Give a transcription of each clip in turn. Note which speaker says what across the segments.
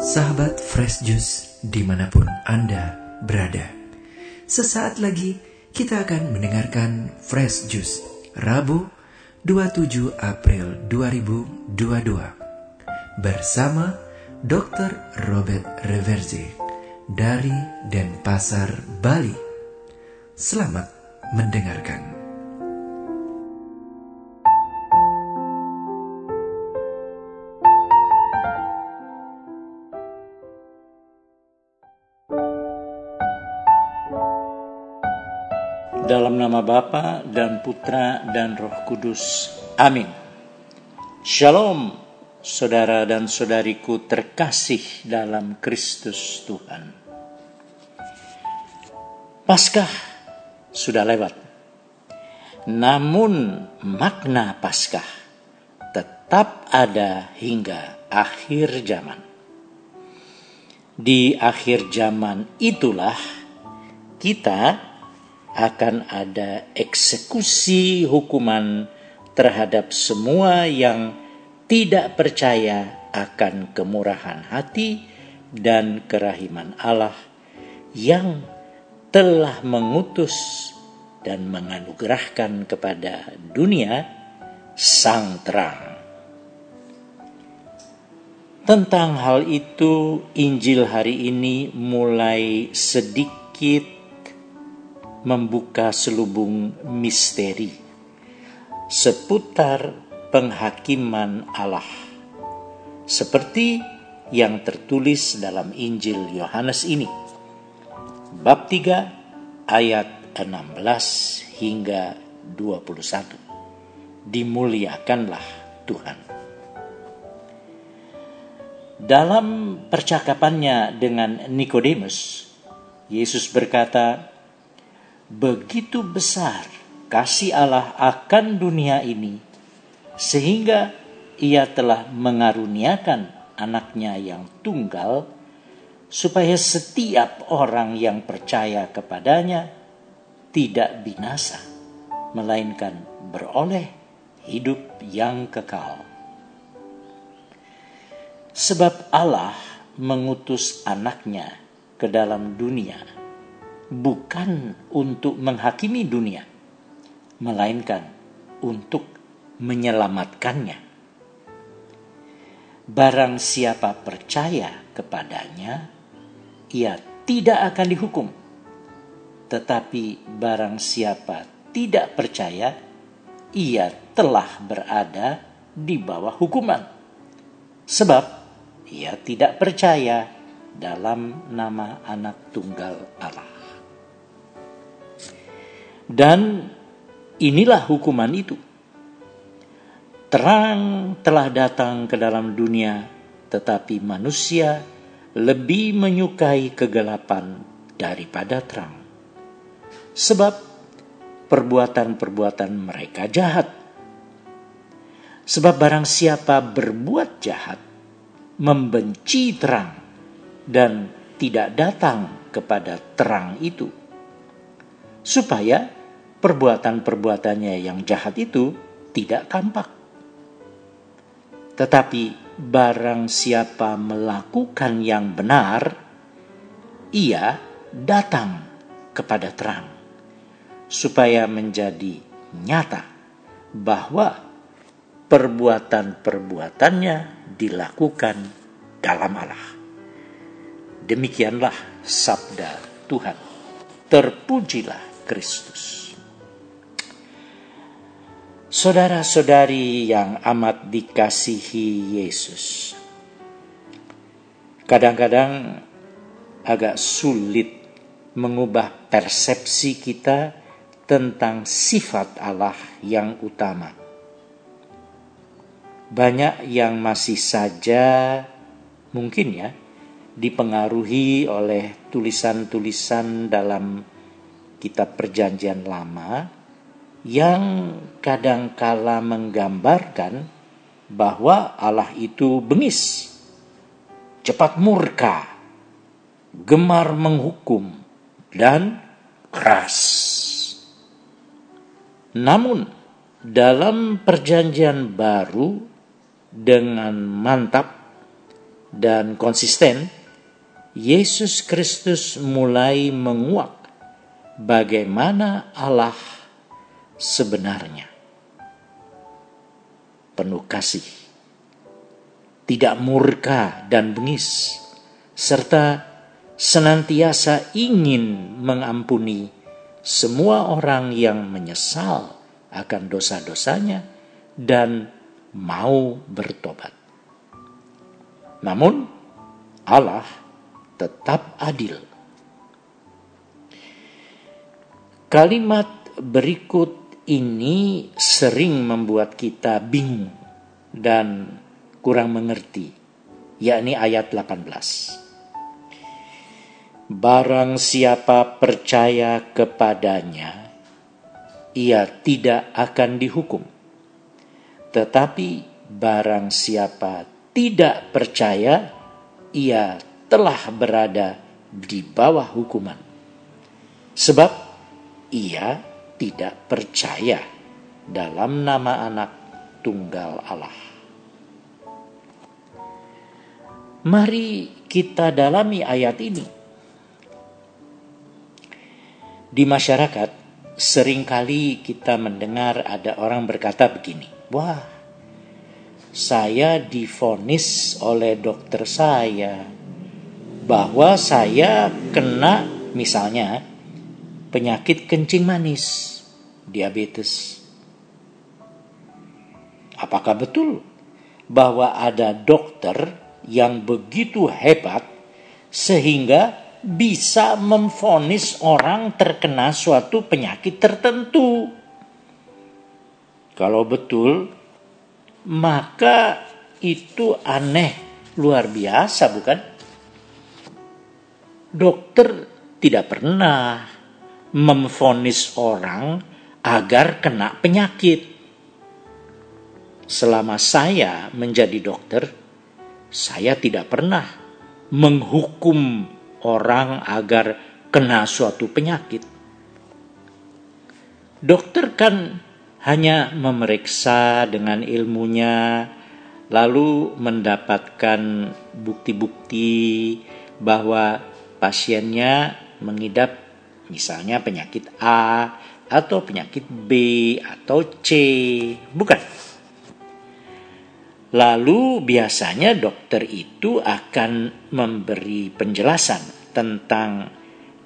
Speaker 1: Sahabat Fresh Juice di mana pun Anda berada. Sesaat lagi kita akan mendengarkan Fresh Juice Rabu 27 April 2022 bersama Dr. Robert Reverze dari Denpasar, Bali. Selamat mendengarkan.
Speaker 2: Dalam nama Bapa dan Putra dan Roh Kudus. Amin. Shalom, saudara dan saudariku terkasih dalam Kristus Tuhan. Paskah sudah lewat. Namun makna Paskah tetap ada hingga akhir zaman. Di akhir zaman itulah kita akan ada eksekusi hukuman terhadap semua yang tidak percaya akan kemurahan hati dan kerahiman Allah yang telah mengutus dan menganugerahkan kepada dunia sang terang. Tentang hal itu, Injil hari ini mulai sedikit membuka selubung misteri seputar penghakiman Allah. Seperti yang tertulis dalam Injil Yohanes ini. Bab 3 ayat 16 hingga 21. Dimuliakanlah Tuhan. Dalam percakapannya dengan Nikodemus, Yesus berkata, begitu besar kasih Allah akan dunia ini, sehingga Ia telah mengaruniakan anaknya yang tunggal, supaya setiap orang yang percaya kepadanya tidak binasa, melainkan beroleh hidup yang kekal. Sebab Allah mengutus anaknya ke dalam dunia bukan untuk menghakimi dunia, melainkan untuk menyelamatkannya. Barang siapa percaya kepadanya, ia tidak akan dihukum. Tetapi barang siapa tidak percaya, ia telah berada di bawah hukuman. Sebab ia tidak percaya dalam nama anak tunggal Allah. Dan inilah hukuman itu. Terang telah datang ke dalam dunia, tetapi manusia lebih menyukai kegelapan daripada terang. Sebab perbuatan-perbuatan mereka jahat. Sebab barang siapa berbuat jahat, membenci terang, dan tidak datang kepada terang itu, supaya perbuatan-perbuatannya yang jahat itu tidak tampak. Tetapi barang siapa melakukan yang benar, ia datang kepada terang, supaya menjadi nyata bahwa perbuatan-perbuatannya dilakukan dalam Allah. Demikianlah sabda Tuhan. Terpujilah Kristus. Saudara-saudari yang amat dikasihi Yesus, kadang-kadang agak sulit mengubah persepsi kita tentang sifat Allah yang utama. Banyak yang masih saja mungkin ya dipengaruhi oleh tulisan-tulisan dalam kitab Perjanjian Lama yang kadangkala menggambarkan bahwa Allah itu bengis, cepat murka, gemar menghukum, dan keras. Namun, dalam Perjanjian Baru dengan mantap dan konsisten, Yesus Kristus mulai menguak bagaimana Allah sebenarnya. Penuh kasih, tidak murka dan bengis, serta senantiasa ingin mengampuni semua orang yang menyesal akan dosa-dosanya dan mau bertobat. Namun, Allah tetap adil. Kalimat berikut ini sering membuat kita bingung dan kurang mengerti, yakni ayat 18. Barang siapa percaya kepadanya, ia tidak akan dihukum. Tetapi barang siapa tidak percaya, ia telah berada di bawah hukuman. Sebab ia tidak percaya dalam nama anak tunggal Allah. Mari kita dalami ayat ini. Di masyarakat, sering kali kita mendengar ada orang berkata begini, "Wah, saya difonis oleh dokter saya bahwa saya kena misalnya penyakit kencing manis, diabetes. Apakah betul bahwa ada dokter yang begitu hebat sehingga bisa memfonis orang terkena suatu penyakit tertentu? Kalau betul, maka itu aneh luar biasa, bukan? Dokter tidak pernah memfonis orang agar kena penyakit. Selama saya menjadi dokter, saya tidak pernah menghukum orang agar kena suatu penyakit. Dokter kan hanya memeriksa dengan ilmunya, lalu mendapatkan bukti-bukti bahwa pasiennya mengidap Misalnya penyakit A atau penyakit B atau C. Bukan. Lalu biasanya dokter itu akan memberi penjelasan tentang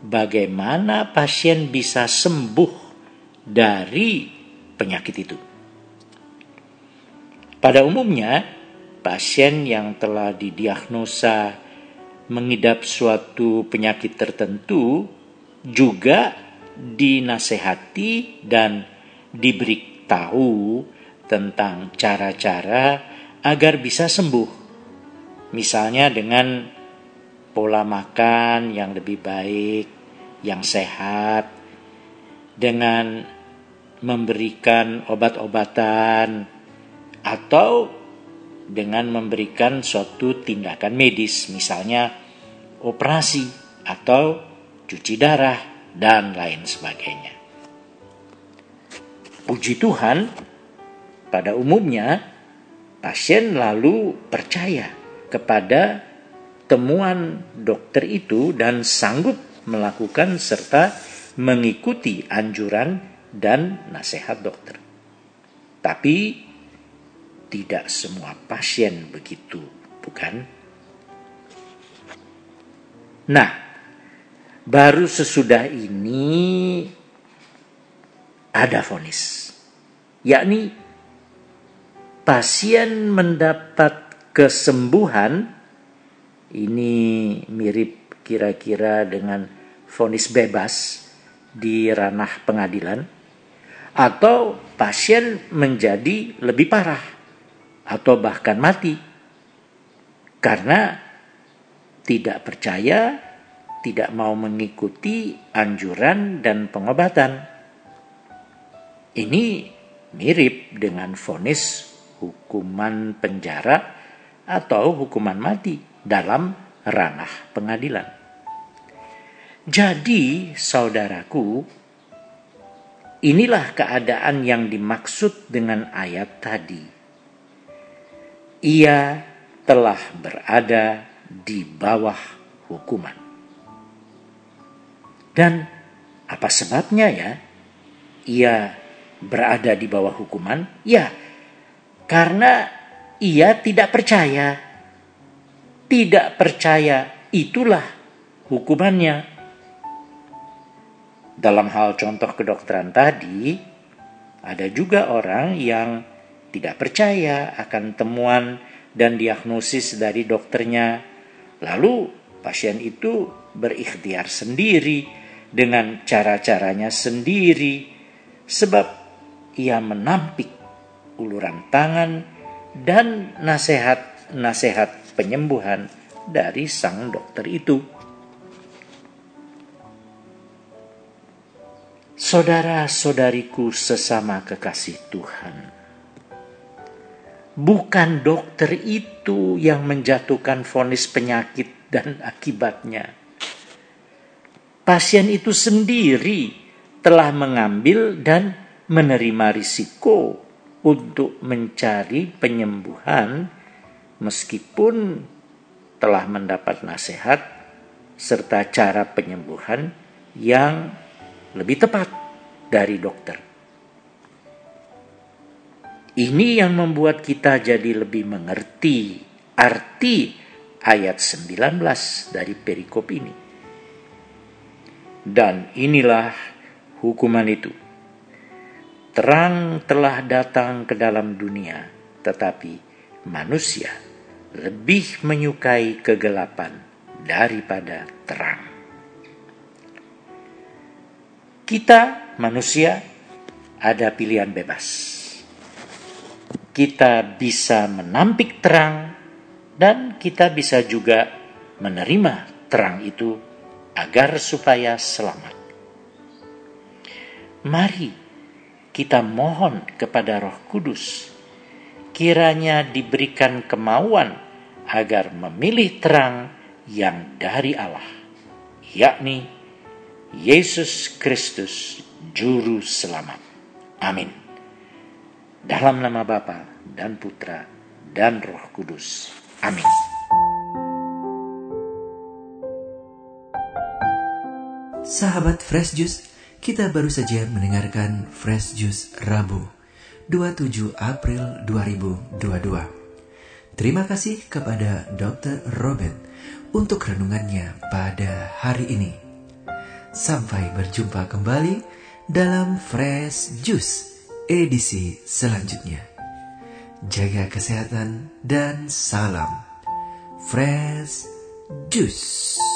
Speaker 2: bagaimana pasien bisa sembuh dari penyakit itu. Pada umumnya, pasien yang telah didiagnosa mengidap suatu penyakit tertentu juga dinasehati dan diberitahu tentang cara-cara agar bisa sembuh. Misalnya dengan pola makan yang lebih baik, yang sehat, dengan memberikan obat-obatan, atau dengan memberikan suatu tindakan medis, misalnya operasi atau cuci darah, dan lain sebagainya. Puji Tuhan, pada umumnya pasien lalu percaya kepada temuan dokter itu dan sanggup melakukan serta mengikuti anjuran dan nasihat dokter. Tapi tidak semua pasien begitu, bukan? Nah, baru sesudah ini ada vonis. Yakni pasien mendapat kesembuhan. Ini mirip kira-kira dengan vonis bebas di ranah pengadilan. Atau pasien menjadi lebih parah atau bahkan mati. Karena tidak percaya tidak mau mengikuti anjuran dan pengobatan. Ini mirip dengan vonis hukuman penjara atau hukuman mati dalam ranah pengadilan. Jadi, saudaraku, inilah keadaan yang dimaksud dengan ayat tadi. Ia telah berada di bawah hukuman. Dan apa sebabnya ya? Ia berada di bawah hukuman? Ya, karena ia tidak percaya. Tidak percaya itulah hukumannya. Dalam hal contoh kedokteran tadi, ada juga orang yang tidak percaya akan temuan dan diagnosis dari dokternya. Lalu pasien itu berikhtiar sendiri dengan cara-caranya sendiri sebab ia menampik uluran tangan dan nasihat-nasihat penyembuhan dari sang dokter itu. Saudara-saudariku sesama kekasih Tuhan, bukan dokter itu yang menjatuhkan vonis penyakit dan akibatnya. Pasien itu sendiri telah mengambil dan menerima risiko untuk mencari penyembuhan meskipun telah mendapat nasihat serta cara penyembuhan yang lebih tepat dari dokter. Ini yang membuat kita jadi lebih mengerti arti ayat 19 dari perikop ini. Dan inilah hukuman itu. Terang telah datang ke dalam dunia, tetapi manusia lebih menyukai kegelapan daripada terang. Kita manusia ada pilihan bebas kita bisa menampik terang dan kita bisa juga menerima terang itu agar supaya selamat. Mari kita mohon kepada Roh Kudus kiranya diberikan kemauan agar memilih terang yang dari Allah, yakni Yesus Kristus juru selamat. Amin. Dalam nama Bapa dan Putra dan Roh Kudus. Amin.
Speaker 1: Sahabat Fresh Juice, kita baru saja mendengarkan Fresh Juice Rabu 27 April 2022. Terima kasih kepada Dr. Robert untuk renungannya pada hari ini. Sampai berjumpa kembali dalam Fresh Juice edisi selanjutnya. Jaga kesehatan dan salam fresh juice.